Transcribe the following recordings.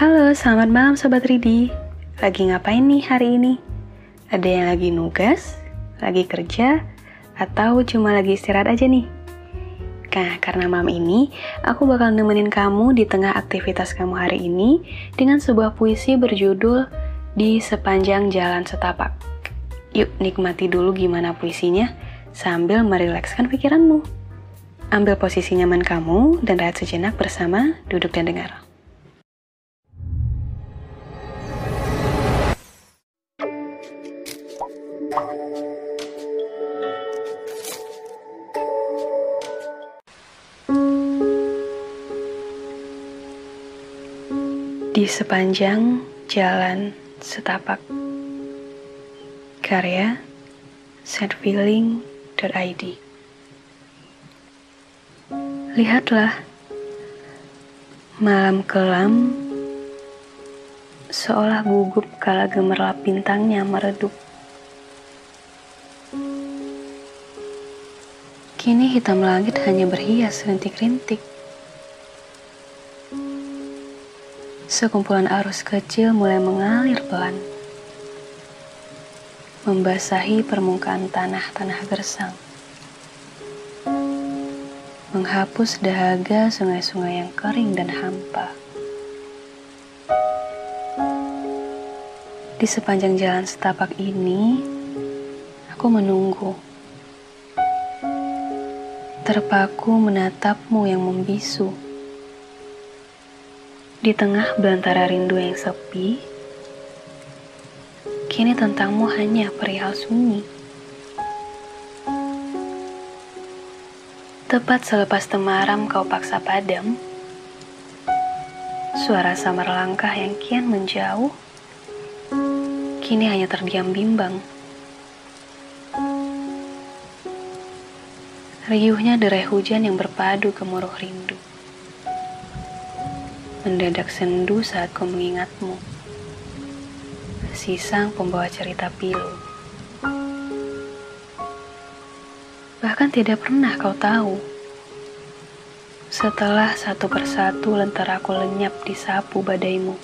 Halo, selamat malam Sobat Ridi. Lagi ngapain nih hari ini? Ada yang lagi nugas, lagi kerja, atau cuma lagi istirahat aja nih? Nah, karena malam ini, aku bakal nemenin kamu di tengah aktivitas kamu hari ini dengan sebuah puisi berjudul Di Sepanjang Jalan Setapak. Yuk, nikmati dulu gimana puisinya sambil merilekskan pikiranmu. Ambil posisi nyaman kamu dan rehat sejenak bersama duduk dan dengar. Di sepanjang jalan setapak. Karya setfeeling.id Lihatlah Malam kelam Seolah gugup kala gemerlap bintangnya meredup. Kini hitam langit hanya berhias rintik-rintik Sekumpulan arus kecil mulai mengalir pelan, membasahi permukaan tanah-tanah gersang, menghapus dahaga sungai-sungai yang kering dan hampa. Di sepanjang jalan setapak ini, aku menunggu. Terpaku menatapmu yang membisu di tengah belantara rindu yang sepi, kini tentangmu hanya perihal sunyi. Tepat selepas temaram kau paksa padam, suara samar langkah yang kian menjauh, kini hanya terdiam bimbang. Riuhnya derai hujan yang berpadu kemuruh rindu mendadak sendu saat ku mengingatmu. Si sang pembawa cerita pilu. Bahkan tidak pernah kau tahu. Setelah satu persatu lenteraku lenyap di sapu badaimu.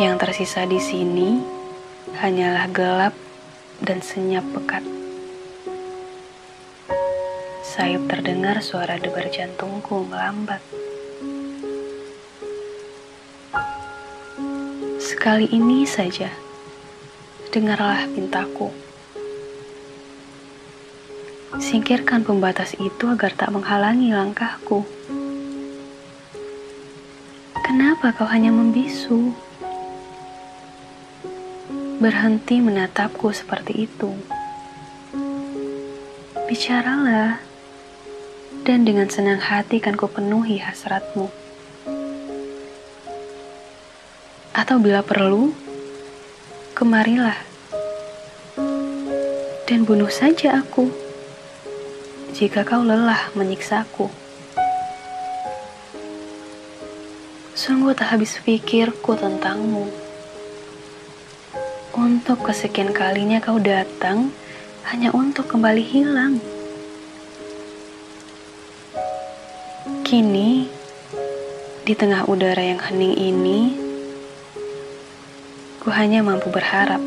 Yang tersisa di sini hanyalah gelap dan senyap pekat sayup terdengar suara debar jantungku melambat. Sekali ini saja, dengarlah pintaku. Singkirkan pembatas itu agar tak menghalangi langkahku. Kenapa kau hanya membisu? Berhenti menatapku seperti itu. Bicaralah dan dengan senang hati kan ku penuhi hasratmu. Atau bila perlu, kemarilah dan bunuh saja aku jika kau lelah menyiksaku. Sungguh tak habis pikirku tentangmu. Untuk kesekian kalinya kau datang hanya untuk kembali hilang. Kini, di tengah udara yang hening ini, ku hanya mampu berharap.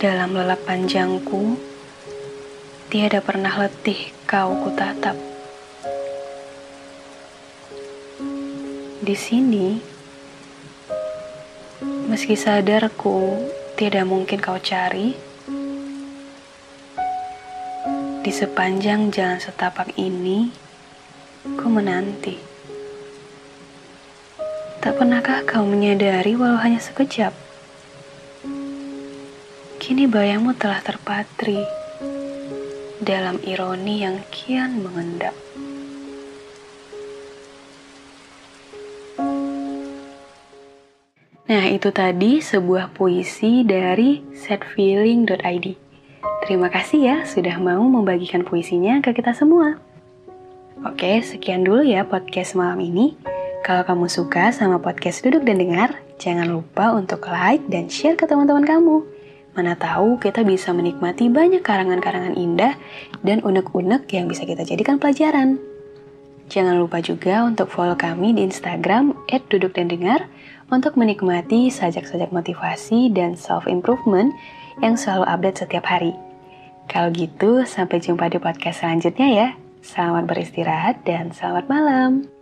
Dalam lelap panjangku, tiada pernah letih kau kutatap. Di sini, meski sadarku tidak mungkin kau cari, di sepanjang jalan setapak ini, Ku menanti. Tak pernahkah kau menyadari walau hanya sekejap? Kini bayangmu telah terpatri dalam ironi yang kian mengendap. Nah, itu tadi sebuah puisi dari setfeeling.id. Terima kasih ya sudah mau membagikan puisinya ke kita semua. Oke, sekian dulu ya podcast malam ini. Kalau kamu suka sama podcast Duduk dan Dengar, jangan lupa untuk like dan share ke teman-teman kamu. Mana tahu kita bisa menikmati banyak karangan-karangan indah dan unek-unek yang bisa kita jadikan pelajaran. Jangan lupa juga untuk follow kami di Instagram @dudukdandengar untuk menikmati sajak-sajak motivasi dan self-improvement yang selalu update setiap hari. Kalau gitu, sampai jumpa di podcast selanjutnya ya. Selamat beristirahat dan selamat malam.